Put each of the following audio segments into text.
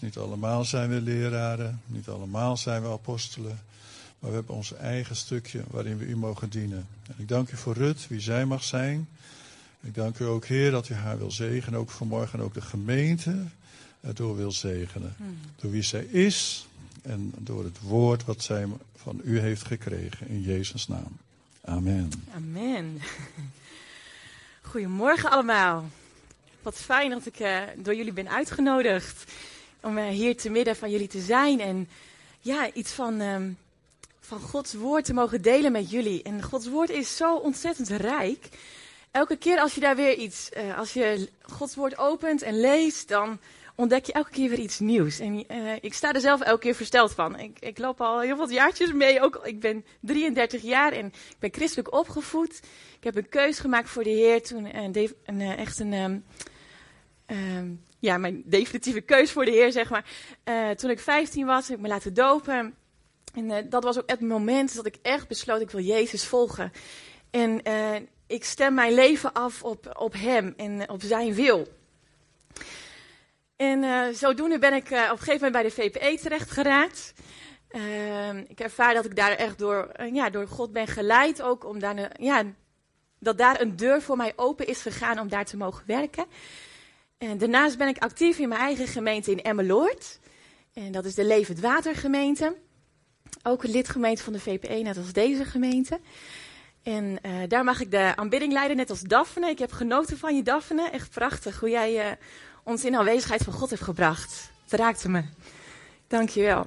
niet allemaal zijn we leraren, niet allemaal zijn we apostelen. Maar we hebben ons eigen stukje waarin we u mogen dienen. En ik dank u voor Rut, wie zij mag zijn. Ik dank u ook, Heer, dat u haar wil zegenen. Ook vanmorgen ook de gemeente erdoor wil zegenen. Hmm. Door wie zij is en door het woord wat zij van u heeft gekregen. In Jezus' naam. Amen. Amen. Goedemorgen allemaal. Wat fijn dat ik uh, door jullie ben uitgenodigd om uh, hier te midden van jullie te zijn en ja, iets van, um, van Gods woord te mogen delen met jullie. En Gods woord is zo ontzettend rijk. Elke keer als je daar weer iets, uh, als je Gods woord opent en leest, dan ontdek je elke keer weer iets nieuws. En uh, ik sta er zelf elke keer versteld van. Ik, ik loop al heel wat jaartjes mee. Ook, ik ben 33 jaar en ik ben christelijk opgevoed. Ik heb een keus gemaakt voor de Heer toen een, een, echt een. Um, um, ja, mijn definitieve keus voor de Heer, zeg maar. Uh, toen ik 15 was, heb ik me laten dopen. En uh, dat was ook het moment dat ik echt besloot, ik wil Jezus volgen. En uh, ik stem mijn leven af op, op Hem en op Zijn wil. En zodoende ben ik op een gegeven moment bij de VPE terecht geraakt. Ik ervaar dat ik daar echt door, ja, door God ben geleid. Ook om daar, ja, dat daar een deur voor mij open is gegaan om daar te mogen werken. En daarnaast ben ik actief in mijn eigen gemeente in Emmeloord. En dat is de Levend Water gemeente. Ook een lidgemeente van de VPE, net als deze gemeente. En uh, daar mag ik de aanbidding leiden, net als Daphne. Ik heb genoten van je, Daphne. Echt prachtig hoe jij uh, ons in aanwezigheid van God heeft gebracht. Het raakte me. Dankjewel.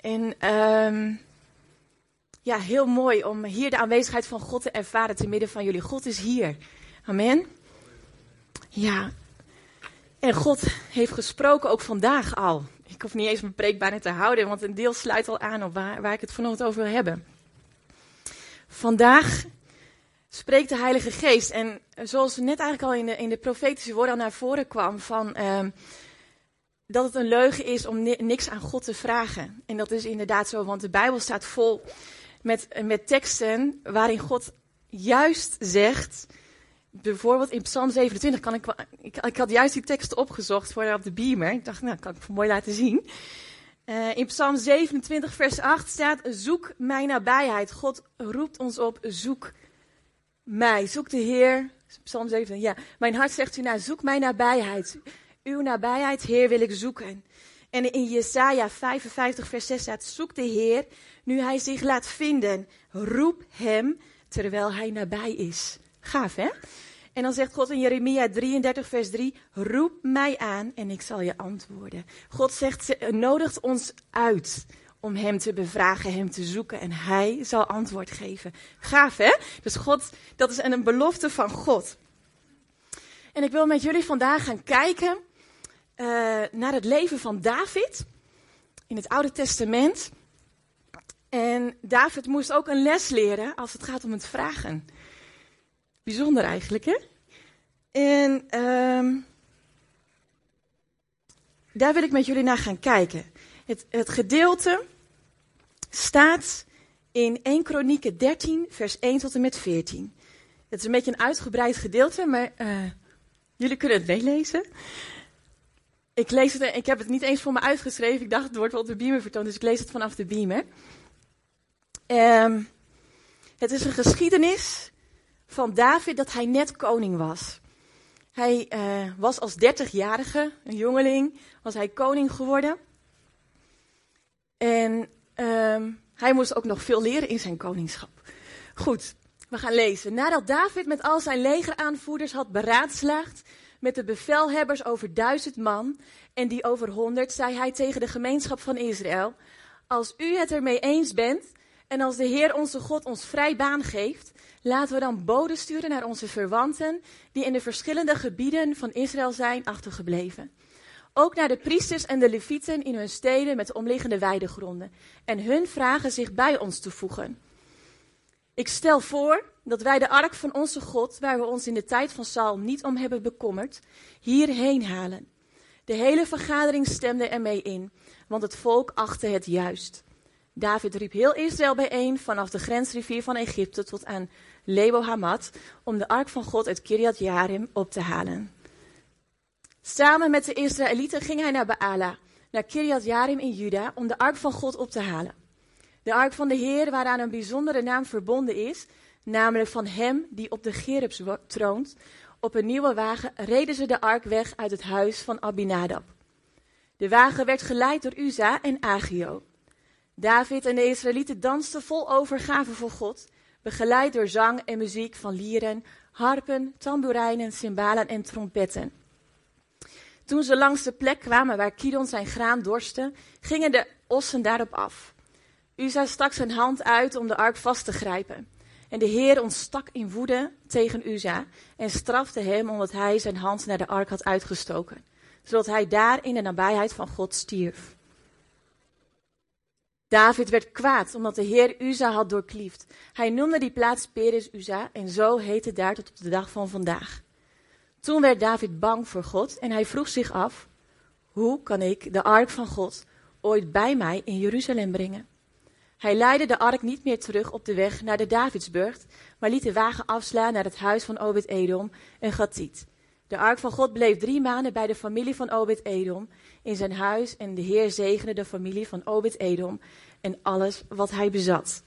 En um, ja, heel mooi om hier de aanwezigheid van God te ervaren te midden van jullie. God is hier. Amen. Ja. En God heeft gesproken ook vandaag al. Ik hoef niet eens mijn preek bijna te houden, want een deel sluit al aan op waar, waar ik het vanochtend over wil hebben. Vandaag spreekt de Heilige Geest. En zoals net eigenlijk al in de, in de profetische woorden naar voren kwam, van, uh, dat het een leugen is om ni niks aan God te vragen. En dat is inderdaad zo, want de Bijbel staat vol met, met teksten waarin God juist zegt, bijvoorbeeld in Psalm 27, kan ik, ik, ik had juist die tekst opgezocht voor op de beamer. Ik dacht, nou, kan ik mooi laten zien. Uh, in Psalm 27, vers 8 staat: Zoek mijn nabijheid. God roept ons op: zoek mij. Zoek de Heer. Psalm 7, ja. Mijn hart zegt u nou, zoek mijn nabijheid. Uw nabijheid, Heer, wil ik zoeken. En in Jesaja 55, vers 6 staat: Zoek de Heer, nu hij zich laat vinden. Roep hem terwijl hij nabij is. Gaaf, hè? En dan zegt God in Jeremia 33, vers 3: Roep mij aan en ik zal je antwoorden. God zegt, nodigt ons uit om hem te bevragen, hem te zoeken en hij zal antwoord geven. Gaaf, hè? Dus God, dat is een belofte van God. En ik wil met jullie vandaag gaan kijken uh, naar het leven van David in het Oude Testament. En David moest ook een les leren als het gaat om het vragen. Bijzonder eigenlijk, hè? En um, daar wil ik met jullie naar gaan kijken. Het, het gedeelte staat in 1 Kronieken 13, vers 1 tot en met 14. Het is een beetje een uitgebreid gedeelte, maar uh, jullie kunnen het meelezen. Ik, lees het, ik heb het niet eens voor me uitgeschreven. Ik dacht, het wordt wel op de beamer vertoond, dus ik lees het vanaf de beamer. Um, het is een geschiedenis van David dat hij net koning was. Hij uh, was als 30-jarige, een jongeling, was hij koning geworden. En um, hij moest ook nog veel leren in zijn koningschap. Goed, we gaan lezen. Nadat David met al zijn legeraanvoerders had beraadslaagd met de bevelhebbers over duizend man en die over honderd, zei hij tegen de gemeenschap van Israël: Als u het ermee eens bent en als de Heer onze God ons vrij baan geeft, laten we dan boden sturen naar onze verwanten die in de verschillende gebieden van Israël zijn achtergebleven. Ook naar de priesters en de levieten in hun steden met de omliggende weidegronden. En hun vragen zich bij ons te voegen. Ik stel voor dat wij de ark van onze God, waar we ons in de tijd van Saul niet om hebben bekommerd, hierheen halen. De hele vergadering stemde ermee in, want het volk achtte het juist. David riep heel Israël bijeen vanaf de grensrivier van Egypte tot aan Lebo Hamad om de ark van God uit Kiriat Jarim op te halen. Samen met de Israëlieten ging hij naar Baala, naar Kiriat Jarim in Juda om de ark van God op te halen. De ark van de Heer waaraan een bijzondere naam verbonden is, namelijk van hem die op de Gerubs troont. Op een nieuwe wagen reden ze de ark weg uit het huis van Abinadab. De wagen werd geleid door Uza en Agio. David en de Israëlieten dansten vol overgave voor God, begeleid door zang en muziek van lieren, harpen, tamboerijnen, cymbalen en trompetten. Toen ze langs de plek kwamen waar Kidon zijn graan dorste, gingen de ossen daarop af. Uza stak zijn hand uit om de ark vast te grijpen. En de Heer ontstak in woede tegen Uza en strafte hem omdat hij zijn hand naar de ark had uitgestoken, zodat hij daar in de nabijheid van God stierf. David werd kwaad omdat de Heer Uza had doorkliefd. Hij noemde die plaats Peres Uza en zo heet het daar tot op de dag van vandaag. Toen werd David bang voor God en hij vroeg zich af: hoe kan ik de ark van God ooit bij mij in Jeruzalem brengen? Hij leidde de ark niet meer terug op de weg naar de Davidsburg, maar liet de wagen afslaan naar het huis van Obed-Edom en Gatiet. De ark van God bleef drie maanden bij de familie van Obed-Edom in zijn huis en de Heer zegende de familie van Obed-Edom en alles wat hij bezat.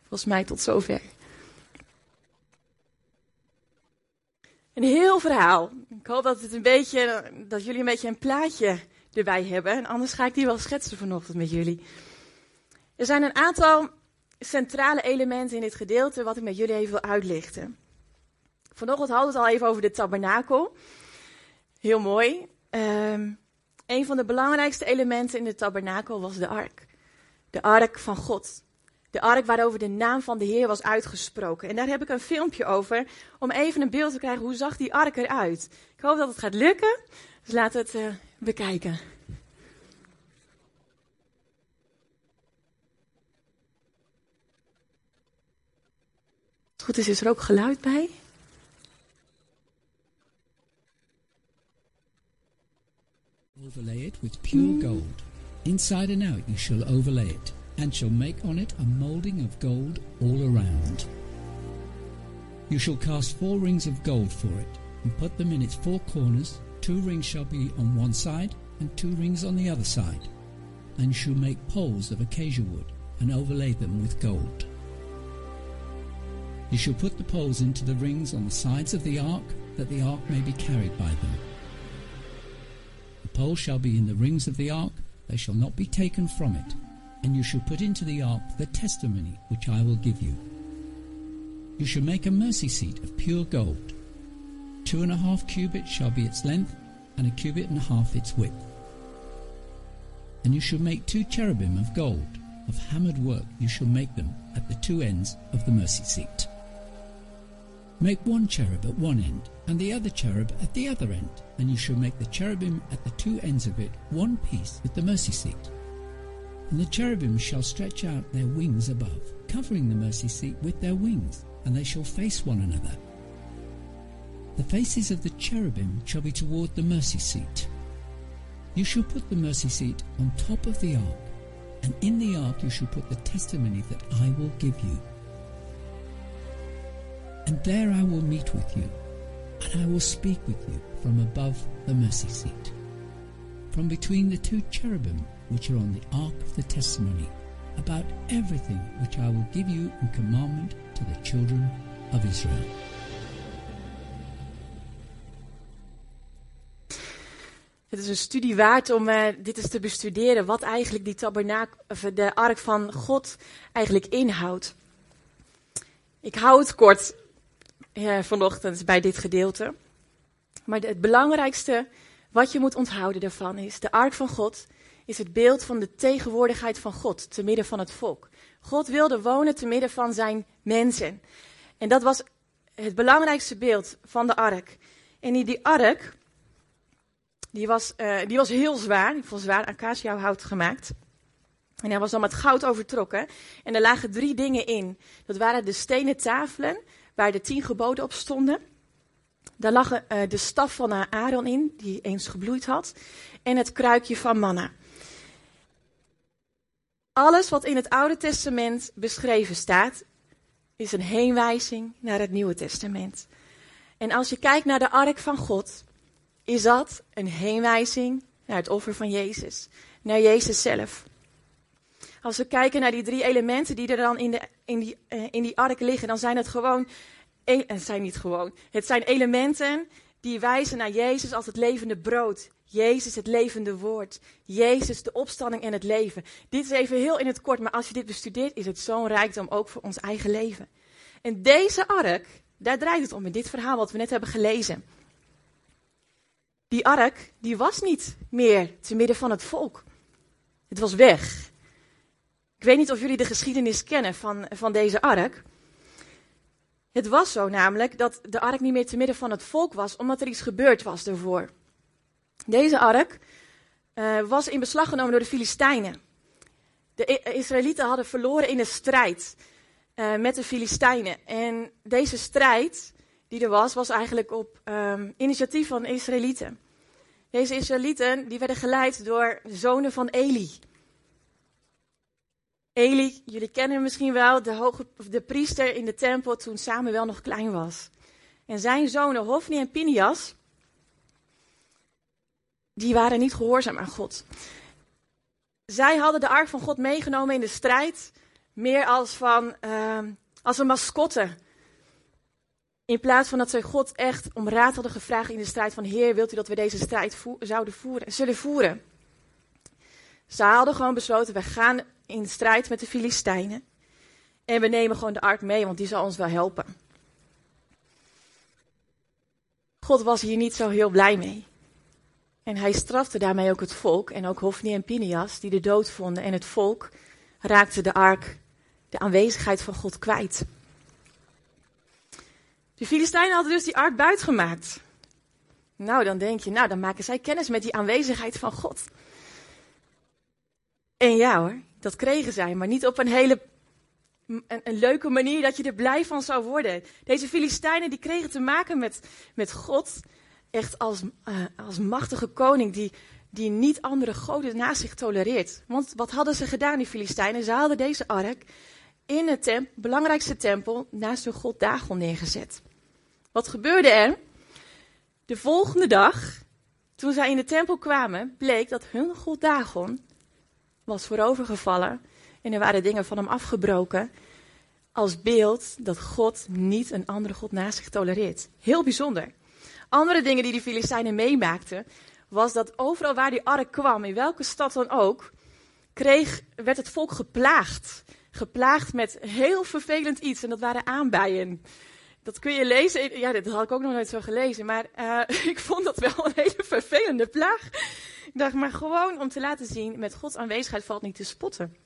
Volgens mij tot zover. Een heel verhaal. Ik hoop dat, het een beetje, dat jullie een beetje een plaatje erbij hebben. En anders ga ik die wel schetsen vanochtend met jullie. Er zijn een aantal centrale elementen in dit gedeelte wat ik met jullie even wil uitlichten. Vanochtend hadden we het al even over de tabernakel. Heel mooi. Um, een van de belangrijkste elementen in de tabernakel was de ark. De ark van God. De ark waarover de naam van de Heer was uitgesproken. En daar heb ik een filmpje over, om even een beeld te krijgen hoe zag die ark eruit. Ik hoop dat het gaat lukken, dus laten we het uh, bekijken. goed is, is er ook geluid bij. Overlay it with pure gold. Inside and out you shall overlay it, and shall make on it a moulding of gold all around. You shall cast four rings of gold for it, and put them in its four corners. Two rings shall be on one side, and two rings on the other side. And you shall make poles of acacia wood, and overlay them with gold. You shall put the poles into the rings on the sides of the ark, that the ark may be carried by them. Poles shall be in the rings of the ark, they shall not be taken from it. And you shall put into the ark the testimony which I will give you. You shall make a mercy seat of pure gold. Two and a half cubits shall be its length, and a cubit and a half its width. And you shall make two cherubim of gold, of hammered work you shall make them at the two ends of the mercy seat. Make one cherub at one end, and the other cherub at the other end, and you shall make the cherubim at the two ends of it one piece with the mercy seat. And the cherubim shall stretch out their wings above, covering the mercy seat with their wings, and they shall face one another. The faces of the cherubim shall be toward the mercy seat. You shall put the mercy seat on top of the ark, and in the ark you shall put the testimony that I will give you and there I will meet with you, and I will speak with you from above the mercy seat, from between the two cherubim which are on the ark of the testimony, about everything which I will give you in commandment to the children of Israel. Het is een studie waard om uh, dit eens te bestuderen, wat eigenlijk die tabernakel, of de ark van God eigenlijk inhoudt. Ik hou het kort ja, vanochtend bij dit gedeelte. Maar het belangrijkste wat je moet onthouden daarvan is, de ark van God is het beeld van de tegenwoordigheid van God te midden van het volk. God wilde wonen te midden van zijn mensen. En dat was het belangrijkste beeld van de ark. En die, die ark, die was, uh, die was heel zwaar, van zwaar acaciahout gemaakt. En hij was dan met goud overtrokken. En er lagen drie dingen in. Dat waren de stenen tafelen waar de tien geboden op stonden. Daar lag uh, de staf van Aaron in, die eens gebloeid had, en het kruikje van manna. Alles wat in het Oude Testament beschreven staat, is een heenwijzing naar het Nieuwe Testament. En als je kijkt naar de ark van God, is dat een heenwijzing naar het offer van Jezus, naar Jezus zelf. Als we kijken naar die drie elementen die er dan in, de, in, die, uh, in die ark liggen, dan zijn het gewoon, en het zijn niet gewoon, het zijn elementen die wijzen naar Jezus als het levende brood. Jezus het levende woord. Jezus de opstanding en het leven. Dit is even heel in het kort, maar als je dit bestudeert, is het zo'n rijkdom ook voor ons eigen leven. En deze ark, daar draait het om in dit verhaal wat we net hebben gelezen. Die ark, die was niet meer te midden van het volk. Het was weg. Ik weet niet of jullie de geschiedenis kennen van, van deze ark. Het was zo namelijk dat de ark niet meer te midden van het volk was, omdat er iets gebeurd was daarvoor. Deze ark uh, was in beslag genomen door de Filistijnen. De Israëlieten hadden verloren in de strijd uh, met de Filistijnen. En deze strijd die er was, was eigenlijk op um, initiatief van de Israëlieten. Deze Israëlieten die werden geleid door zonen van Eli. Eli, jullie kennen hem misschien wel, de, hoge, de priester in de tempel toen Samuel nog klein was. En zijn zonen Hofni en Pinias, die waren niet gehoorzaam aan God. Zij hadden de ark van God meegenomen in de strijd, meer als, van, uh, als een mascotte. In plaats van dat zij God echt om raad hadden gevraagd in de strijd van Heer, wilt u dat we deze strijd zouden voeren, zullen voeren? Ze hadden gewoon besloten, we gaan in strijd met de Filistijnen. En we nemen gewoon de ark mee, want die zal ons wel helpen. God was hier niet zo heel blij mee. En hij strafte daarmee ook het volk en ook Hofni en Pinias, die de dood vonden. En het volk raakte de ark, de aanwezigheid van God kwijt. De Filistijnen hadden dus die ark buitgemaakt. Nou, dan denk je, nou, dan maken zij kennis met die aanwezigheid van God. En ja hoor, dat kregen zij, maar niet op een hele een, leuke manier dat je er blij van zou worden. Deze Filistijnen die kregen te maken met, met God, echt als, uh, als machtige koning die, die niet andere goden naast zich tolereert. Want wat hadden ze gedaan, die Filistijnen? Ze hadden deze ark in het temp, belangrijkste tempel naast hun god Dagon neergezet. Wat gebeurde er? De volgende dag, toen zij in de tempel kwamen, bleek dat hun god Dagon was voorovergevallen en er waren dingen van hem afgebroken. Als beeld dat God niet een andere God naast zich tolereert. Heel bijzonder. Andere dingen die de Filistijnen meemaakten, was dat overal waar die ark kwam, in welke stad dan ook, kreeg, werd het volk geplaagd. Geplaagd met heel vervelend iets en dat waren aanbijen. Dat kun je lezen. Ja, dat had ik ook nog nooit zo gelezen. Maar uh, ik vond dat wel een hele vervelende plaag. Ik dacht, maar gewoon om te laten zien, met Gods aanwezigheid valt niet te spotten.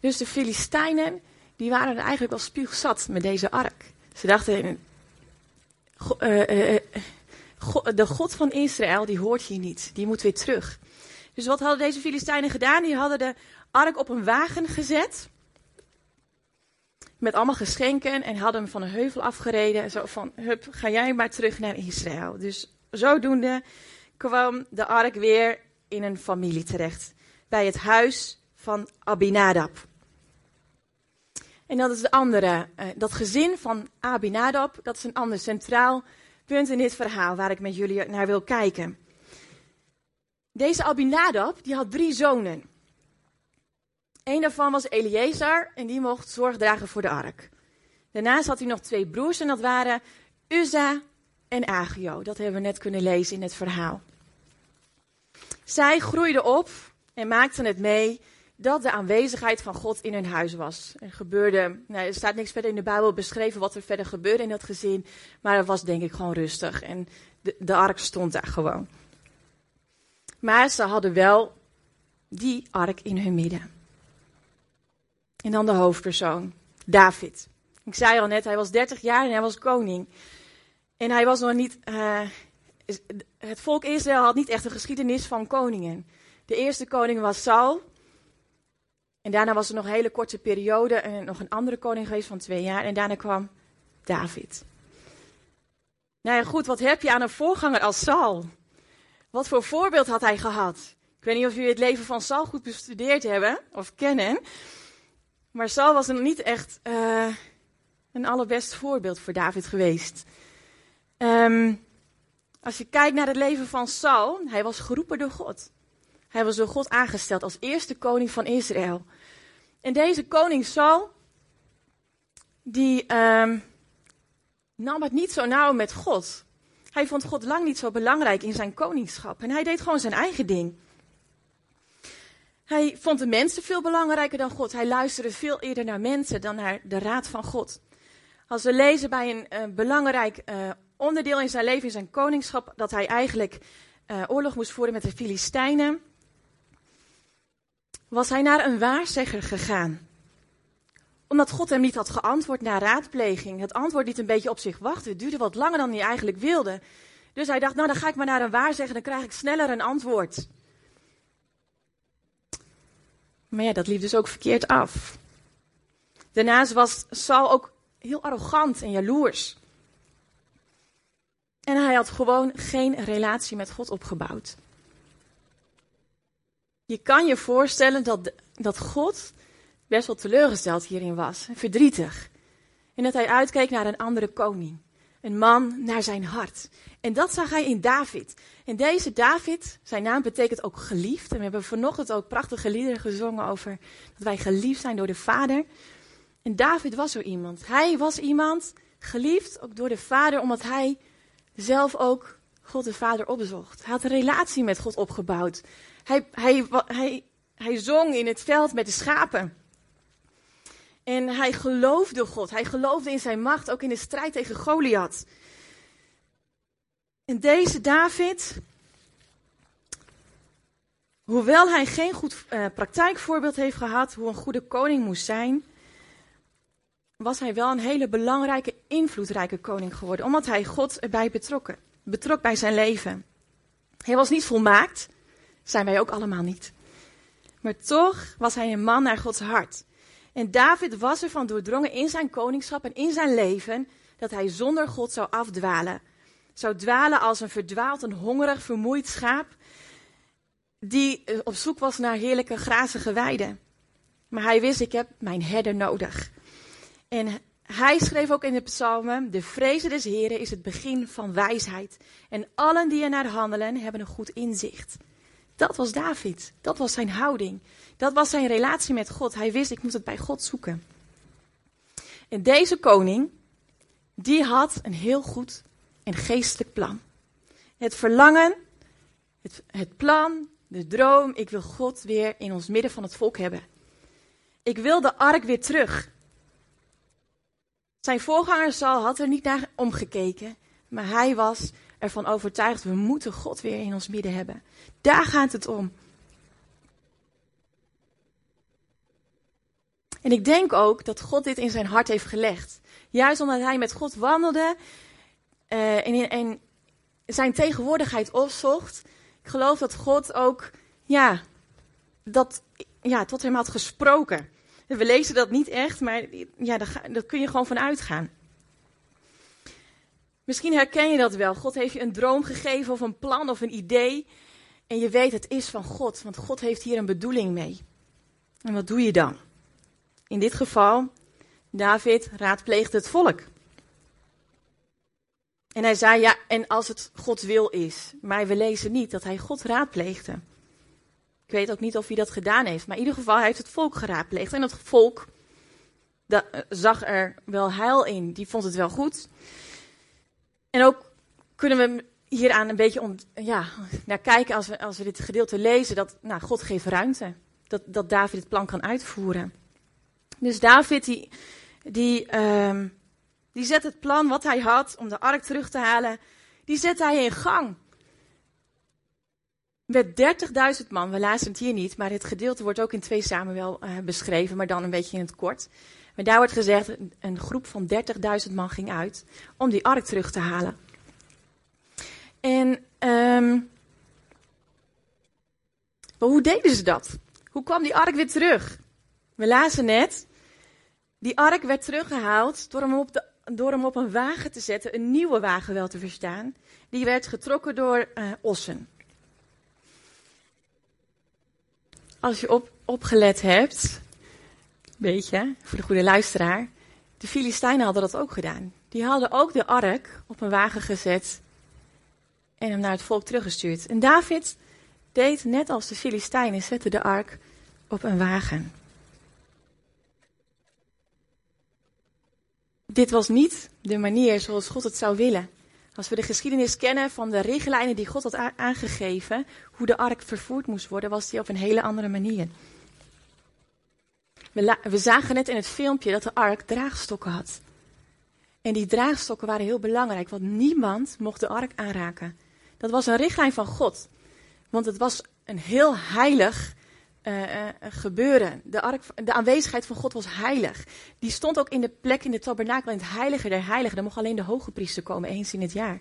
Dus de Filistijnen, die waren er eigenlijk al spuugzat met deze ark. Ze dachten, uh, uh, de God van Israël, die hoort hier niet. Die moet weer terug. Dus wat hadden deze Filistijnen gedaan? Die hadden de ark op een wagen gezet met allemaal geschenken en hadden hem van een heuvel afgereden. Zo van, hup, ga jij maar terug naar Israël. Dus zodoende kwam de ark weer in een familie terecht. Bij het huis van Abinadab. En dat is de andere, uh, dat gezin van Abinadab, dat is een ander centraal punt in dit verhaal waar ik met jullie naar wil kijken. Deze Abinadab, die had drie zonen. Een daarvan was Eleazar en die mocht zorg dragen voor de ark. Daarnaast had hij nog twee broers en dat waren Uzza en Agio. Dat hebben we net kunnen lezen in het verhaal. Zij groeiden op en maakten het mee dat de aanwezigheid van God in hun huis was. Er gebeurde, nou, er staat niks verder in de Bijbel beschreven wat er verder gebeurde in dat gezin, maar het was denk ik gewoon rustig en de ark stond daar gewoon. Maar ze hadden wel die ark in hun midden. En dan de hoofdpersoon, David. Ik zei al net, hij was 30 jaar en hij was koning. En hij was nog niet. Uh, het volk Israël had niet echt een geschiedenis van koningen. De eerste koning was Saul. En daarna was er nog een hele korte periode en nog een andere koning geweest van twee jaar. En daarna kwam David. Nou ja, goed, wat heb je aan een voorganger als Saul? Wat voor voorbeeld had hij gehad? Ik weet niet of jullie het leven van Saul goed bestudeerd hebben of kennen. Maar Saul was niet echt uh, een allerbest voorbeeld voor David geweest. Um, Als je kijkt naar het leven van Saul, hij was geroepen door God. Hij was door God aangesteld als eerste koning van Israël. En deze koning Saul, die ehm, nam het niet zo nauw met God. Hij vond God lang niet zo belangrijk in zijn koningschap. En hij deed gewoon zijn eigen ding. Hij vond de mensen veel belangrijker dan God. Hij luisterde veel eerder naar mensen dan naar de raad van God. Als we lezen bij een uh, belangrijk uh, onderdeel in zijn leven, in zijn koningschap, dat hij eigenlijk uh, oorlog moest voeren met de Filistijnen, was hij naar een waarzegger gegaan. Omdat God hem niet had geantwoord na raadpleging. Het antwoord liet een beetje op zich wachten. Het duurde wat langer dan hij eigenlijk wilde. Dus hij dacht, nou dan ga ik maar naar een waarzegger, dan krijg ik sneller een antwoord. Maar ja, dat liep dus ook verkeerd af. Daarnaast was Saul ook heel arrogant en jaloers. En hij had gewoon geen relatie met God opgebouwd. Je kan je voorstellen dat, dat God best wel teleurgesteld hierin was, verdrietig. En dat hij uitkeek naar een andere koning. Een man naar zijn hart. En dat zag hij in David. En deze David, zijn naam betekent ook geliefd. En we hebben vanochtend ook prachtige liederen gezongen over dat wij geliefd zijn door de Vader. En David was zo iemand. Hij was iemand geliefd ook door de Vader, omdat hij zelf ook God de Vader opzocht. Hij had een relatie met God opgebouwd. Hij, hij, hij, hij zong in het veld met de schapen. En hij geloofde God. Hij geloofde in zijn macht, ook in de strijd tegen Goliath. En deze David, hoewel hij geen goed uh, praktijkvoorbeeld heeft gehad hoe een goede koning moest zijn, was hij wel een hele belangrijke, invloedrijke koning geworden, omdat hij God erbij betrokken, betrok bij zijn leven. Hij was niet volmaakt, zijn wij ook allemaal niet. Maar toch was hij een man naar Gods hart. En David was ervan doordrongen in zijn koningschap en in zijn leven dat hij zonder God zou afdwalen. Zou dwalen als een verdwaald en hongerig, vermoeid schaap die eh, op zoek was naar heerlijke grazige weiden. Maar hij wist, ik heb mijn herder nodig. En hij schreef ook in de psalmen, de vrezen des Heren is het begin van wijsheid. En allen die er naar handelen, hebben een goed inzicht. Dat was David. Dat was zijn houding. Dat was zijn relatie met God. Hij wist, ik moet het bij God zoeken. En deze koning, die had een heel goed en geestelijk plan. Het verlangen, het, het plan, de droom, ik wil God weer in ons midden van het volk hebben. Ik wil de ark weer terug. Zijn voorganger Saul had er niet naar omgekeken, maar hij was ervan overtuigd, we moeten God weer in ons midden hebben. Daar gaat het om. En ik denk ook dat God dit in zijn hart heeft gelegd. Juist omdat hij met God wandelde uh, en, en zijn tegenwoordigheid opzocht. Ik geloof dat God ook, ja, dat, ja, tot hem had gesproken. We lezen dat niet echt, maar ja, daar kun je gewoon van uitgaan. Misschien herken je dat wel. God heeft je een droom gegeven of een plan of een idee. En je weet het is van God, want God heeft hier een bedoeling mee. En wat doe je dan? In dit geval, David raadpleegde het volk. En hij zei, ja, en als het Gods wil is. Maar we lezen niet dat hij God raadpleegde. Ik weet ook niet of hij dat gedaan heeft. Maar in ieder geval, hij heeft het volk geraadpleegd. En het volk dat, zag er wel heil in. Die vond het wel goed. En ook kunnen we hieraan een beetje om, ja, naar kijken als we, als we dit gedeelte lezen. Dat nou, God geeft ruimte. Dat, dat David het plan kan uitvoeren. Dus David die, die, um, die zet het plan wat hij had om de ark terug te halen. Die zet hij in gang. Met 30.000 man, we lazen het hier niet, maar het gedeelte wordt ook in 2 Samuel uh, beschreven, maar dan een beetje in het kort. Maar daar wordt gezegd, een groep van 30.000 man ging uit om die ark terug te halen. En um, maar hoe deden ze dat? Hoe kwam die ark weer terug? We lazen net, die ark werd teruggehaald door hem op, door hem op een wagen te zetten, een nieuwe wagen wel te verstaan. Die werd getrokken door uh, ossen. Als je op, opgelet hebt, beetje, voor de goede luisteraar, de Filistijnen hadden dat ook gedaan. Die hadden ook de ark op een wagen gezet en hem naar het volk teruggestuurd. En David deed net als de Filistijnen, zette de ark op een wagen. Dit was niet de manier zoals God het zou willen. Als we de geschiedenis kennen van de richtlijnen die God had aangegeven, hoe de ark vervoerd moest worden, was die op een hele andere manier. We, zagen net in het filmpje dat de ark draagstokken had. En die draagstokken waren heel belangrijk, want niemand mocht de ark aanraken. Dat was een richtlijn van God. Want het was een heel heilig uh, gebeuren. De, ark, de aanwezigheid van God was heilig. Die stond ook in de plek in de tabernakel, in het heilige der heiligen. Daar mocht alleen de hoge priester komen, eens in het jaar.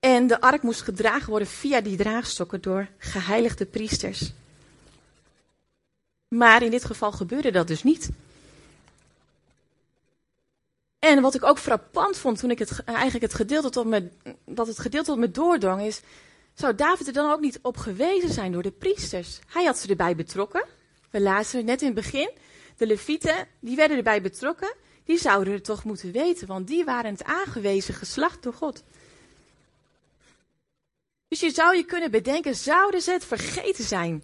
En de ark moest gedragen worden via die draagstokken door geheiligde priesters. Maar in dit geval gebeurde dat dus niet. En wat ik ook frappant vond toen ik het, eigenlijk het gedeelte tot me, dat het gedeelte tot me doordrong is, zou David er dan ook niet op gewezen zijn door de priesters? Hij had ze erbij betrokken. We lazen net in het begin, de levieten, die werden erbij betrokken. Die zouden het toch moeten weten, want die waren het aangewezen geslacht door God. Dus je zou je kunnen bedenken, zouden ze het vergeten zijn?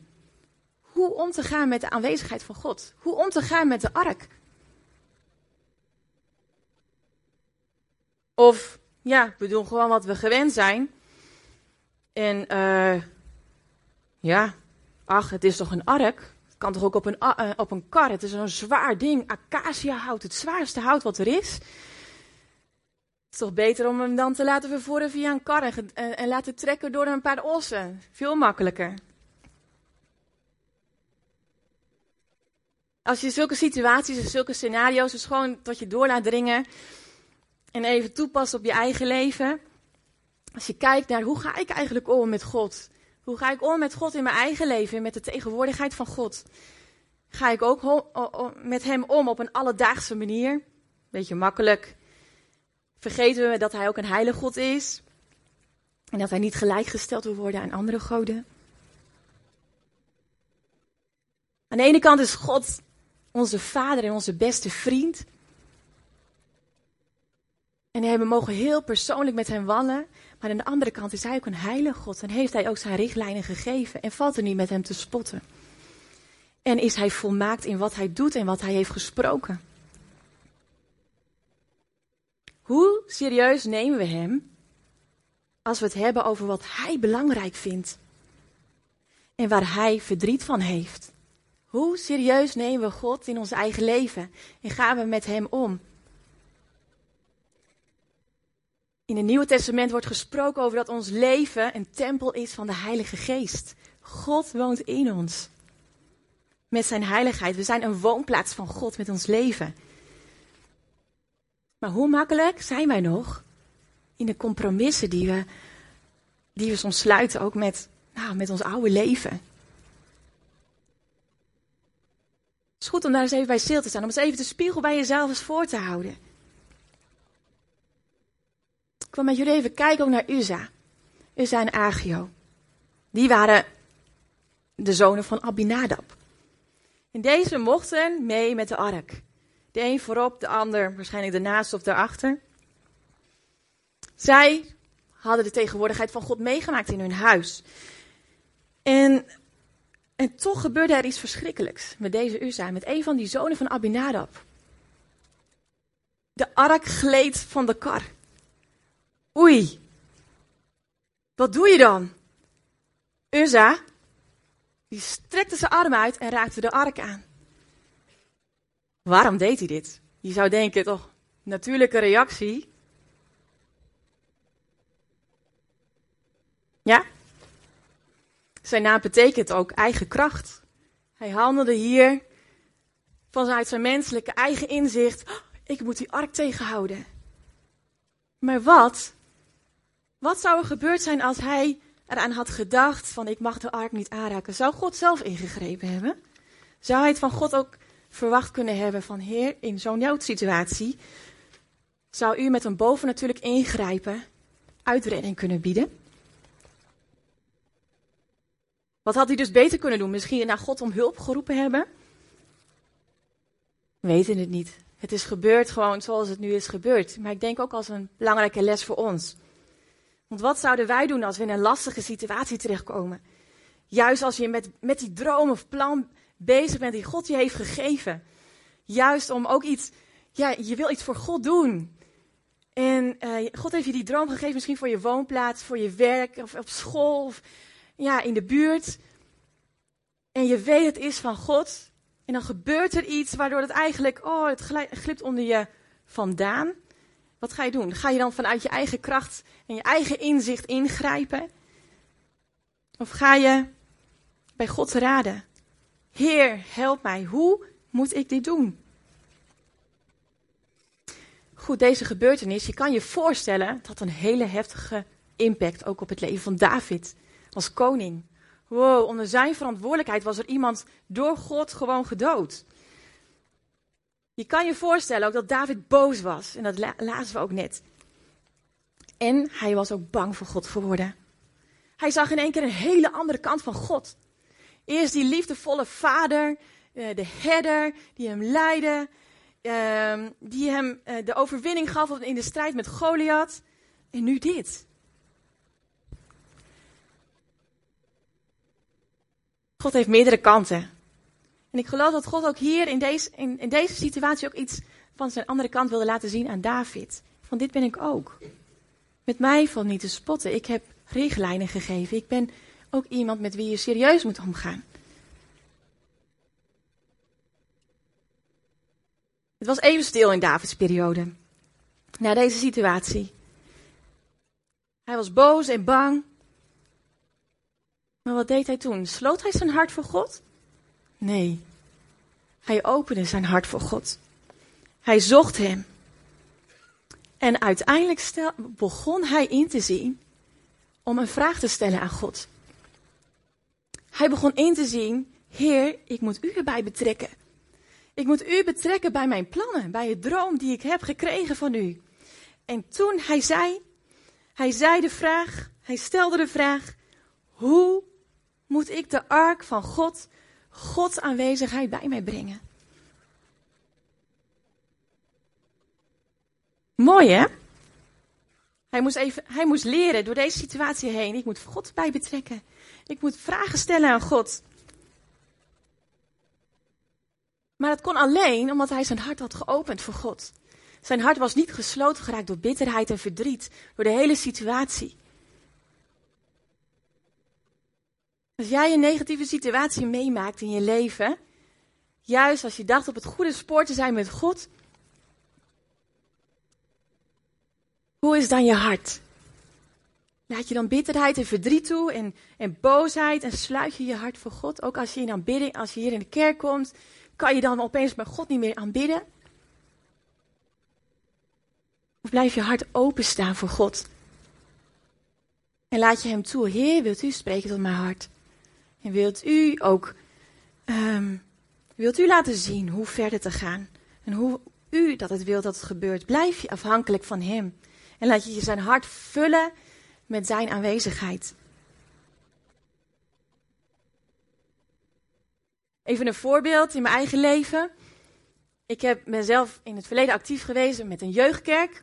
Hoe om te gaan met de aanwezigheid van God? Hoe om te gaan met de ark? Of, ja, we doen gewoon wat we gewend zijn. En uh, ja, ach, het is toch een ark? Het kan toch ook op een, uh, op een kar? Het is een zwaar ding. Acacia-hout, het zwaarste hout wat er is. Is toch beter om hem dan te laten vervoeren via een kar en, en, en laten trekken door een paar ossen. Veel makkelijker. Als je zulke situaties en zulke scenario's dus gewoon tot je door laat dringen en even toepast op je eigen leven. Als je kijkt naar hoe ga ik eigenlijk om met God? Hoe ga ik om met God in mijn eigen leven, met de tegenwoordigheid van God? Ga ik ook met Hem om op een alledaagse manier? Beetje makkelijk. Vergeten we dat Hij ook een heilige God is? En dat Hij niet gelijkgesteld wil worden aan andere goden? Aan de ene kant is God onze vader en onze beste vriend. En we mogen heel persoonlijk met hem wandelen. Maar aan de andere kant is hij ook een heilige God. En heeft hij ook zijn richtlijnen gegeven. En valt er niet met hem te spotten. En is hij volmaakt in wat hij doet en wat hij heeft gesproken. Hoe serieus nemen we hem als we het hebben over wat hij belangrijk vindt? En waar hij verdriet van heeft? Hoe serieus nemen we God in ons eigen leven en gaan we met hem om? In het Nieuwe Testament wordt gesproken over dat ons leven een tempel is van de Heilige Geest. God woont in ons. Met zijn heiligheid. We zijn een woonplaats van God met ons leven. Maar hoe makkelijk zijn wij nog in de compromissen die we, die we soms sluiten, ook met, nou, met ons oude leven? Het is goed om daar eens even bij stil te staan, om eens even de spiegel bij jezelf eens voor te houden. Ik wil met jullie even kijken ook naar Uza. Uza en Agio. Die waren de zonen van Abinadab. En deze mochten mee met de ark. De een voorop, de ander waarschijnlijk ernaast of daarachter. Zij hadden de tegenwoordigheid van God meegemaakt in hun huis. En, en toch gebeurde er iets verschrikkelijks met deze Uza, met een van die zonen van Abinadab. De ark gleed van de kar. Oei. Wat doe je dan? Uzza, die strekte zijn arm uit en raakte de ark aan. Waarom deed hij dit? Je zou denken, toch, natuurlijke reactie. Ja? Zijn naam betekent ook eigen kracht. Hij handelde hier vanuit zijn menselijke eigen inzicht. Oh, ik moet die ark tegenhouden. Maar wat wat zou er gebeurd zijn als hij eraan had gedacht van ik mag de ark niet aanraken? Zou God zelf ingegrepen hebben? Zou hij het van God ook verwacht kunnen hebben van Heer, in zo'n noodsituatie zou u met een bovennatuurlijk ingrijpen uitredding kunnen bieden? Wat had hij dus beter kunnen doen? Misschien naar God om hulp geroepen hebben? We weten het niet. Het is gebeurd gewoon zoals het nu is gebeurd. Maar ik denk ook als een belangrijke les voor ons. Want wat zouden wij doen als we in een lastige situatie terechtkomen? Juist als je met, met die droom of plan bezig bent die God je heeft gegeven. Juist om ook iets, ja, je wil iets voor God doen. En uh, God heeft je die droom gegeven, misschien voor je woonplaats, voor je werk, of op school, of ja, in de buurt. En je weet het is van God. En dan gebeurt er iets waardoor het eigenlijk, oh, het glipt onder je vandaan. Wat ga je doen? Ga je dan vanuit je eigen kracht en je eigen inzicht ingrijpen? Of ga je bij God raden? Heer, help mij. Hoe moet ik dit doen? Goed, deze gebeurtenis, je kan je voorstellen, had een hele heftige impact ook op het leven van David als koning. Wow, onder zijn verantwoordelijkheid was er iemand door God gewoon gedood. Je kan je voorstellen ook dat David boos was. En dat la lazen we ook net. En hij was ook bang voor God geworden. Hij zag in één keer een hele andere kant van God. Eerst die liefdevolle vader, eh, de herder, die hem leidde, ehm, die hem eh, de overwinning gaf in de strijd met Goliath. En nu dit. God heeft meerdere kanten. En ik geloof dat God ook hier in deze, in, deze situatie ook iets van zijn andere kant wilde laten zien aan David. Van dit ben ik ook. Met mij valt niet te spotten. Ik heb richtlijnen gegeven. Ik ben ook iemand met wie je serieus moet omgaan. Het was even stil in Davids periode. Na deze situatie. Hij was boos en bang. Maar wat deed hij toen? Sloot hij zijn hart voor God? Nee. Hij opende zijn hart voor God. Hij zocht hem. En uiteindelijk begon hij in te zien om een vraag te stellen aan God. Hij begon in te zien, Heer, ik moet u erbij betrekken. Ik moet u betrekken bij mijn plannen, bij het droom die ik heb gekregen van u. En toen hij zei, hij zei de vraag, hij stelde de vraag, hoe moet ik de ark van God, Gods aanwezigheid bij mij brengen? Mooi hè? Hij moest, even, hij moest leren door deze situatie heen. Ik moet God bij betrekken. Ik moet vragen stellen aan God. Maar dat kon alleen omdat hij zijn hart had geopend voor God. Zijn hart was niet gesloten geraakt door bitterheid en verdriet, door de hele situatie. Als jij een negatieve situatie meemaakt in je leven, juist als je dacht op het goede spoor te zijn met God, hoe is dan je hart? Laat je dan bitterheid en verdriet toe en, en boosheid en sluit je je hart voor God? Ook als je, in aanbidding, als je hier in de kerk komt, kan je dan opeens bij God niet meer aanbidden? Of blijf je hart openstaan voor God? En laat je hem toe, Heer, wilt u spreken tot mijn hart? En wilt u ook, um, wilt u laten zien hoe verder te gaan? En hoe u dat het wilt dat het gebeurt. Blijf je afhankelijk van hem. En laat je je zijn hart vullen met zijn aanwezigheid. Even een voorbeeld in mijn eigen leven. Ik heb mezelf in het verleden actief geweest met een jeugdkerk.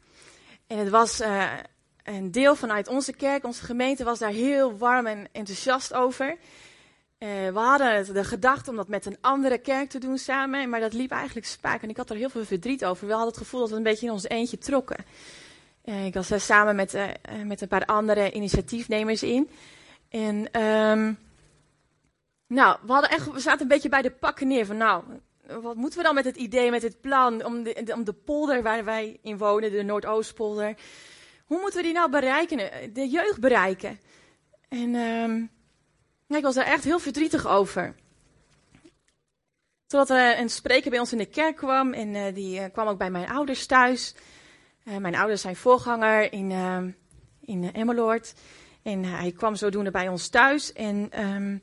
En het was uh, een deel vanuit onze kerk, onze gemeente was daar heel warm en enthousiast over. Uh, we hadden de gedachte om dat met een andere kerk te doen samen, maar dat liep eigenlijk spaak en ik had er heel veel verdriet over. We hadden het gevoel dat we een beetje in ons eentje trokken. Uh, ik was daar samen met, met een paar andere initiatiefnemers in. En um, nou, we, hadden echt, we zaten een beetje bij de pakken neer van nou, wat moeten we dan met het idee, met het plan om de, om de polder waar wij in wonen, de Noordoostpolder, hoe moeten we die nou bereiken, de jeugd bereiken? En um, ik was daar echt heel verdrietig over. Totdat er een spreker bij ons in de kerk kwam en die kwam ook bij mijn ouders thuis. Uh, mijn ouders zijn voorganger in, in Emmeloord. En hij kwam zodoende bij ons thuis en... Um,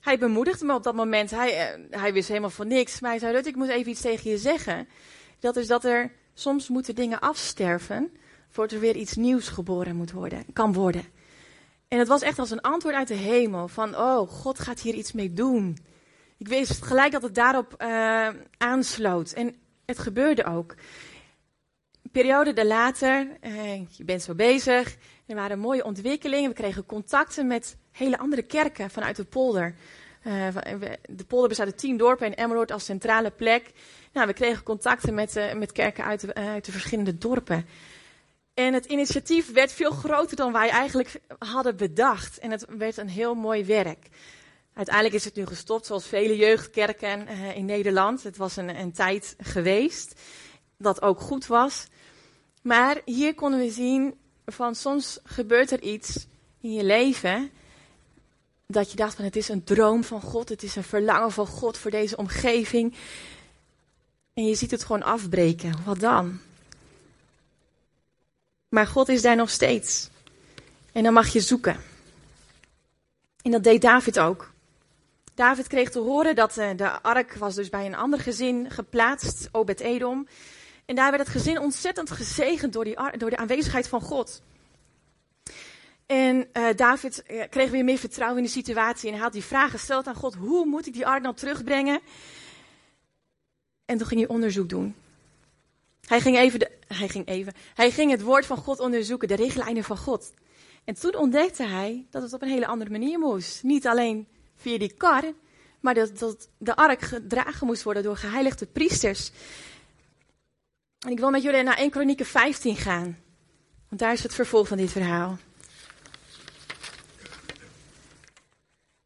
hij bemoedigde me op dat moment. Hij, uh, hij wist helemaal van niks. Maar hij zei, Rut, ik moet even iets tegen je zeggen. Dat is dat er soms moeten dingen afsterven... voordat er weer iets nieuws geboren moet worden, kan worden. En het was echt als een antwoord uit de hemel. Van, oh, God gaat hier iets mee doen. Ik wist gelijk dat het daarop uh, aansloot. En het gebeurde ook. Periode daarlater, eh, je bent zo bezig, er waren mooie ontwikkelingen. We kregen contacten met hele andere kerken vanuit de polder. Uh, de polder bestaat uit tien dorpen en Emmeloord als centrale plek. Nou, we kregen contacten met, uh, met kerken uit de, uit de verschillende dorpen. En het initiatief werd veel groter dan wij eigenlijk hadden bedacht. En het werd een heel mooi werk. Uiteindelijk is het nu gestopt, zoals vele jeugdkerken in Nederland. Het was een, een tijd geweest dat ook goed was. Maar hier konden we zien van soms gebeurt er iets in je leven dat je dacht van het is een droom van God, het is een verlangen van God voor deze omgeving. En je ziet het gewoon afbreken. Wat dan? Maar God is daar nog steeds. En dan mag je zoeken. En dat deed David ook. David kreeg te horen dat uh, de ark was dus bij een ander gezin geplaatst, Obed-Edom. En daar werd het gezin ontzettend gezegend door, die, door de aanwezigheid van God. En uh, David uh, kreeg weer meer vertrouwen in de situatie en hij had die vraag gesteld aan God: hoe moet ik die ark nou terugbrengen? En toen ging hij onderzoek doen. Hij ging even, de, hij ging even, hij ging het woord van God onderzoeken, de richtlijnen van God. En toen ontdekte hij dat het op een hele andere manier moest. Niet alleen via die kar, maar dat de ark gedragen moest worden door geheiligde priesters. En ik wil met jullie naar 1 Kronieken 15 gaan. Want daar is het vervolg van dit verhaal.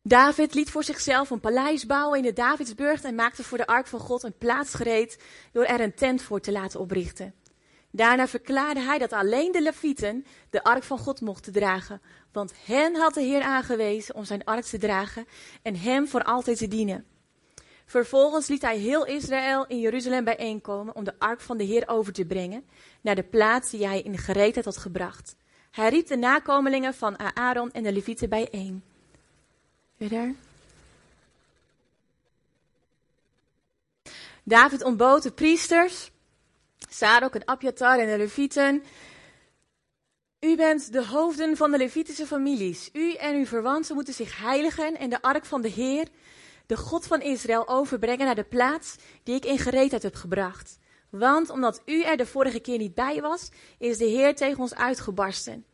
David liet voor zichzelf een paleis bouwen in de Davidsburg en maakte voor de ark van God een plaats gereed door er een tent voor te laten oprichten. Daarna verklaarde hij dat alleen de Levieten de ark van God mochten dragen, want hen had de Heer aangewezen om zijn ark te dragen en hem voor altijd te dienen. Vervolgens liet hij heel Israël in Jeruzalem bijeenkomen om de ark van de Heer over te brengen naar de plaats die hij in gereedheid had gebracht. Hij riep de nakomelingen van Aaron en de Levieten bijeen. Verder. David ontbood de priesters, Sadok en Abjatar en de Levieten. U bent de hoofden van de Levitische families. U en uw verwanten moeten zich heiligen en de ark van de Heer, de God van Israël, overbrengen naar de plaats die ik in gereedheid heb gebracht. Want omdat u er de vorige keer niet bij was, is de Heer tegen ons uitgebarsten.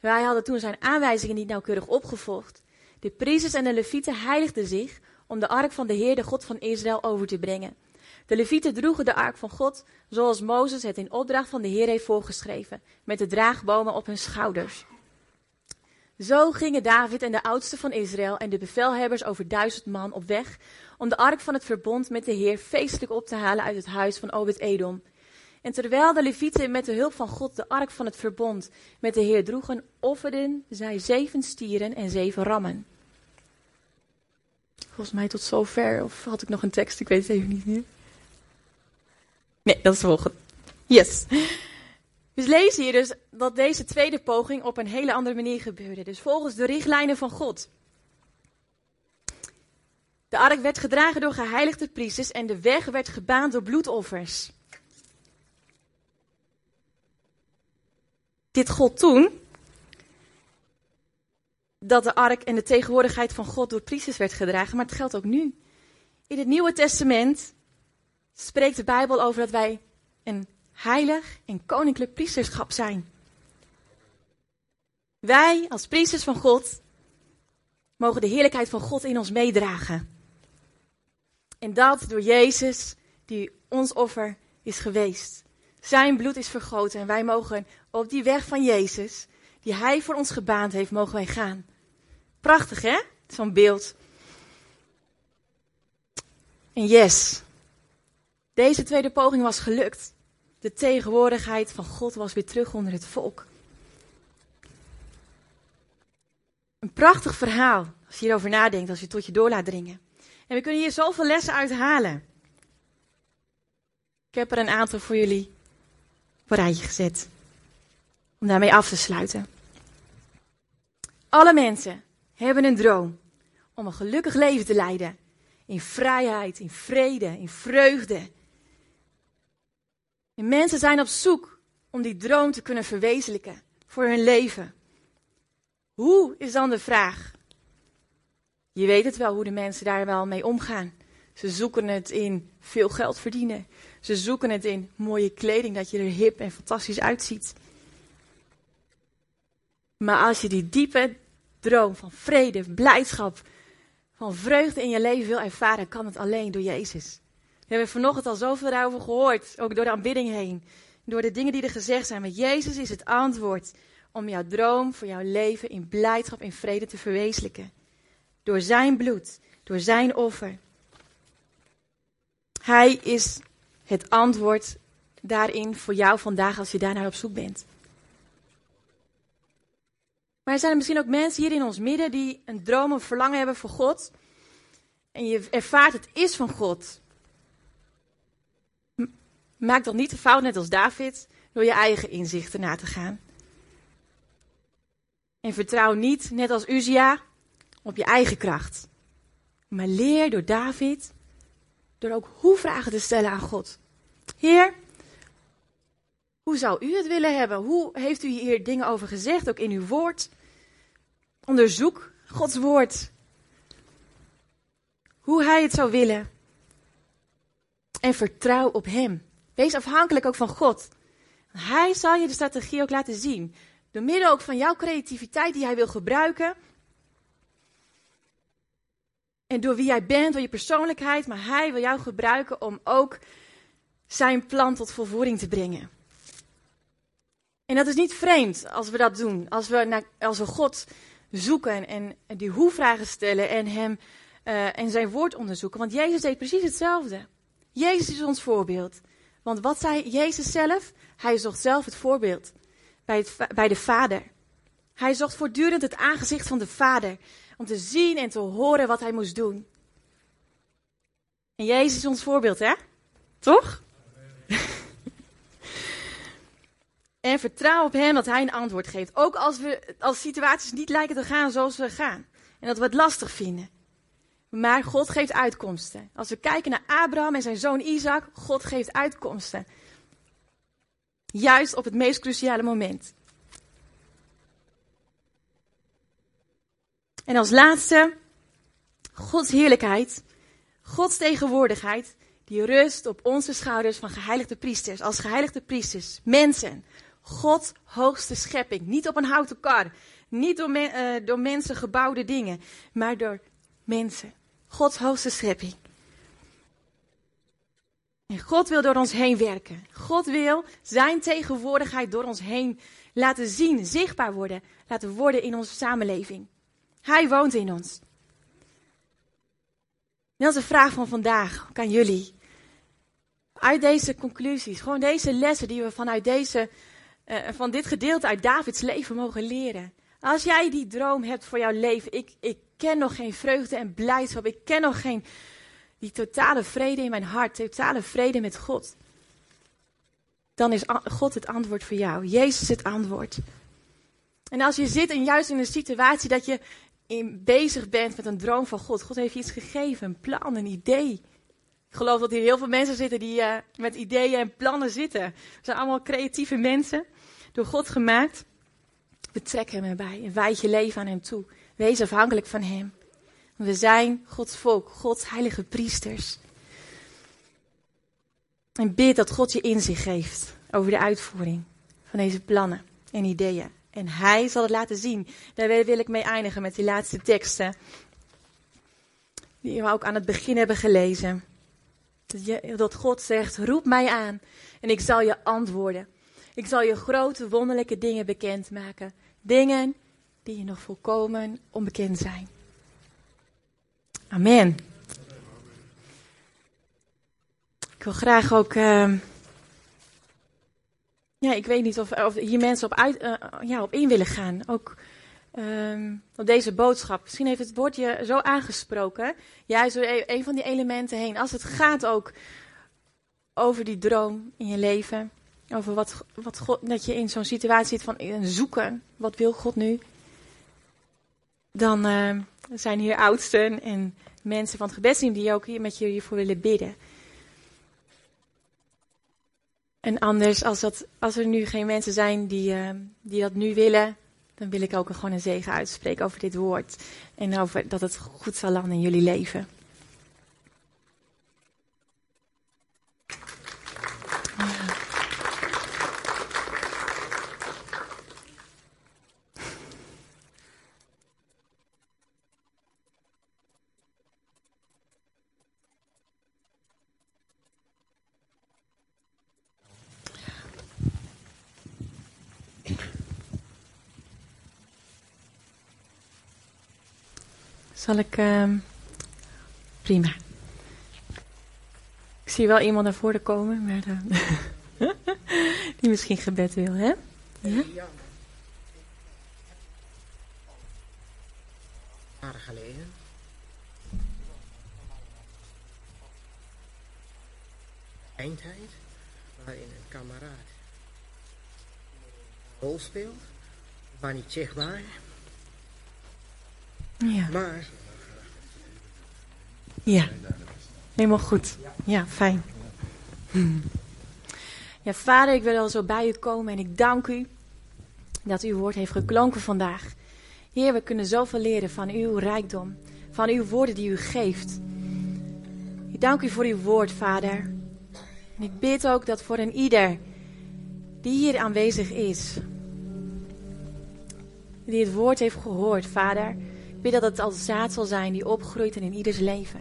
Wij hadden toen zijn aanwijzingen niet nauwkeurig opgevolgd. De priesters en de levieten heiligden zich om de ark van de Heer, de God van Israël, over te brengen. De levieten droegen de ark van God, zoals Mozes het in opdracht van de Heer heeft voorgeschreven, met de draagbomen op hun schouders. Zo gingen David en de oudsten van Israël en de bevelhebbers over duizend man op weg om de ark van het verbond met de Heer feestelijk op te halen uit het huis van Obed-Edom. En terwijl de levieten met de hulp van God de ark van het verbond met de Heer droegen, offerden zij zeven stieren en zeven rammen. Volgens mij tot zover, of had ik nog een tekst, ik weet het even niet meer. Nee, dat is de volgende. Yes. We lezen hier dus dat deze tweede poging op een hele andere manier gebeurde. Dus volgens de richtlijnen van God. De ark werd gedragen door geheiligde priesters en de weg werd gebaand door bloedoffers. Dit God toen dat de ark en de tegenwoordigheid van God door priesters werd gedragen, maar het geldt ook nu. In het Nieuwe Testament spreekt de Bijbel over dat wij een heilig en koninklijk priesterschap zijn. Wij als priesters van God mogen de heerlijkheid van God in ons meedragen. En dat door Jezus, die ons offer is geweest. Zijn bloed is vergoten en wij mogen op die weg van Jezus, die Hij voor ons gebaand heeft, mogen wij gaan. Prachtig hè? Zo'n beeld. En yes, deze tweede poging was gelukt. De tegenwoordigheid van God was weer terug onder het volk. Een prachtig verhaal, als je hierover nadenkt, als je het tot je door laat dringen. En we kunnen hier zoveel lessen uit halen. Ik heb er een aantal voor jullie op een rijtje gezet. Om daarmee af te sluiten. Alle mensen hebben een droom om een gelukkig leven te leiden. In vrijheid, in vrede, in vreugde. En mensen zijn op zoek om die droom te kunnen verwezenlijken voor hun leven. Hoe is dan de vraag? Je weet het wel hoe de mensen daar wel mee omgaan. Ze zoeken het in veel geld verdienen. Ze zoeken het in mooie kleding, dat je er hip en fantastisch uitziet. Maar als je die diepe droom van vrede, blijdschap, van vreugde in je leven wil ervaren, kan het alleen door Jezus. We hebben vanochtend al zoveel daarover gehoord, ook door de aanbidding heen. Door de dingen die er gezegd zijn. Maar Jezus is het antwoord om jouw droom voor jouw leven in blijdschap, in vrede te verwezenlijken. Door zijn bloed, door zijn offer. Hij is het antwoord daarin voor jou vandaag als je daarnaar op zoek bent. Maar er zijn er misschien ook mensen hier in ons midden die een droom, een verlangen hebben voor God. En je ervaart het is van God. Maak dan niet de fout, net als David, door je eigen inzichten na te gaan. En vertrouw niet, net als Uzia, op je eigen kracht. Maar leer door David, door ook hoe vragen te stellen aan God. Heer, hoe zou u het willen hebben? Hoe heeft u hier dingen over gezegd, ook in uw woord? Onderzoek Gods woord. Hoe hij het zou willen. En vertrouw op hem. Wees afhankelijk ook van God. Hij zal je de strategie ook laten zien. Door middel ook van jouw creativiteit die hij wil gebruiken. En door wie jij bent, door je persoonlijkheid. Maar hij wil jou gebruiken om ook zijn plan tot volvoering te brengen. En dat is niet vreemd als we dat doen. Als we, naar, als we God zoeken en, en die hoe-vragen stellen en hem uh, en zijn woord onderzoeken. Want Jezus deed precies hetzelfde. Jezus is ons voorbeeld. Want wat zei Jezus zelf? Hij zocht zelf het voorbeeld bij, het, bij de Vader. Hij zocht voortdurend het aangezicht van de Vader om te zien en te horen wat hij moest doen. En Jezus is ons voorbeeld, hè? Toch? en vertrouw op Hem dat Hij een antwoord geeft. Ook als, we, als situaties niet lijken te gaan zoals we gaan. En dat we het lastig vinden. Maar God geeft uitkomsten. Als we kijken naar Abraham en zijn zoon Isaac, God geeft uitkomsten. Juist op het meest cruciale moment. En als laatste, Gods heerlijkheid, Gods tegenwoordigheid, die rust op onze schouders van geheiligde priesters. Als geheiligde priesters, mensen, God hoogste schepping. Niet op een houten kar, niet door, uh, door mensen gebouwde dingen, maar door mensen. Gods hoogste schepping. En God wil door ons heen werken. God wil zijn tegenwoordigheid door ons heen laten zien, zichtbaar worden, laten worden in onze samenleving. Hij woont in ons. Dat is de vraag van vandaag, ook aan jullie. Uit deze conclusies, gewoon deze lessen die we vanuit deze, uh, van dit gedeelte uit Davids leven mogen leren. Als jij die droom hebt voor jouw leven, ik, ik ken nog geen vreugde en blijdschap, ik ken nog geen die totale vrede in mijn hart, totale vrede met God. Dan is God het antwoord voor jou. Jezus het antwoord. En als je zit en juist in een situatie dat je in, bezig bent met een droom van God. God heeft je iets gegeven, een plan, een idee. Ik geloof dat hier heel veel mensen zitten die uh, met ideeën en plannen zitten. We zijn allemaal creatieve mensen, door God gemaakt. Betrek hem erbij en wijd je leven aan hem toe. Wees afhankelijk van hem. We zijn Gods volk, Gods heilige priesters. En bid dat God je inzicht geeft over de uitvoering van deze plannen en ideeën. En hij zal het laten zien. Daar wil ik mee eindigen met die laatste teksten. Die we ook aan het begin hebben gelezen. Dat, dat God zegt, roep mij aan en ik zal je antwoorden. Ik zal je grote wonderlijke dingen bekendmaken. Dingen die je nog volkomen onbekend zijn. Amen. Ik wil graag ook... Uh, ja, ik weet niet of, of hier mensen op, uh, ja, op in willen gaan. Ook um, op deze boodschap. Misschien heeft het woordje zo aangesproken. Juist door e-, een van die elementen heen. Als het gaat ook over die droom in je leven. Over wat, wat God, dat je in zo'n situatie zit van een zoeken. Wat wil God nu? Dan uh, zijn hier oudsten en mensen van het gebedsteam die ook hier met je hiervoor willen bidden. En anders, als, dat, als er nu geen mensen zijn die, uh, die dat nu willen, dan wil ik ook gewoon een zegen uitspreken over dit woord. En over dat het goed zal landen in jullie leven. Zal ik. ehm, prima. Ik zie wel iemand naar voren komen, maar. eh, die misschien gebed wil, hè? Ja? jaren geleden. Eindtijd, waarin een kameraad een rol speelt, maar niet zichtbaar, Ja. maar Ja, helemaal goed. Ja, fijn. Ja, vader, ik wil al zo bij u komen en ik dank u dat uw woord heeft geklonken vandaag. Heer, we kunnen zoveel leren van uw rijkdom, van uw woorden die u geeft. Ik dank u voor uw woord, vader. En ik bid ook dat voor een ieder die hier aanwezig is, die het woord heeft gehoord, vader, bid dat het als zaad zal zijn die opgroeit in ieders leven.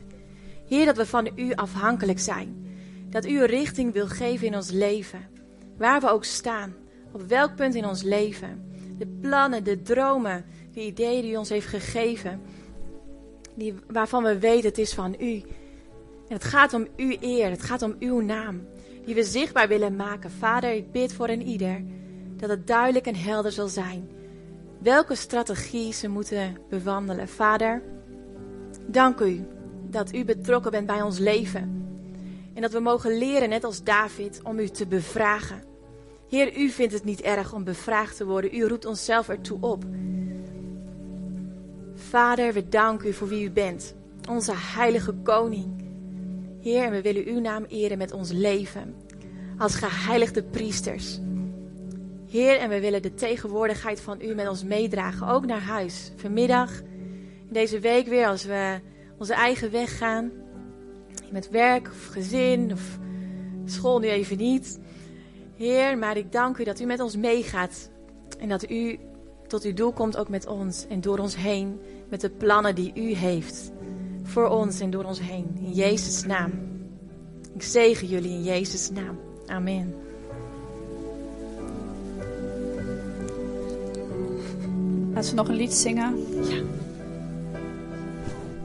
Heer, dat we van u afhankelijk zijn. Dat u een richting wil geven in ons leven. Waar we ook staan. Op welk punt in ons leven. De plannen, de dromen, de ideeën die u ons heeft gegeven. Die, waarvan we weten het is van u. En het gaat om uw eer. Het gaat om uw naam. Die we zichtbaar willen maken. Vader, ik bid voor een ieder. Dat het duidelijk en helder zal zijn. Welke strategie ze moeten bewandelen. Vader, dank u dat u betrokken bent bij ons leven. En dat we mogen leren, net als David, om u te bevragen. Heer, u vindt het niet erg om bevraagd te worden. U roept onszelf ertoe op. Vader, we danken u voor wie u bent. Onze heilige koning. Heer, we willen uw naam eren met ons leven. Als geheiligde priesters. Heer, en we willen de tegenwoordigheid van u met ons meedragen. Ook naar huis. Vanmiddag, in deze week weer, als we onze eigen weg gaan. Met werk of gezin of school nu even niet. Heer, maar ik dank u dat u met ons meegaat. En dat u tot uw doel komt ook met ons en door ons heen. Met de plannen die u heeft. Voor ons en door ons heen. In Jezus' naam. Ik zegen jullie in Jezus' naam. Amen. Laten we nog een lied zingen. Ja.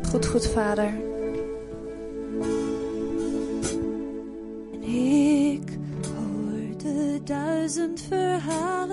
Goed, goed, vader. En ik hoorde duizend verhalen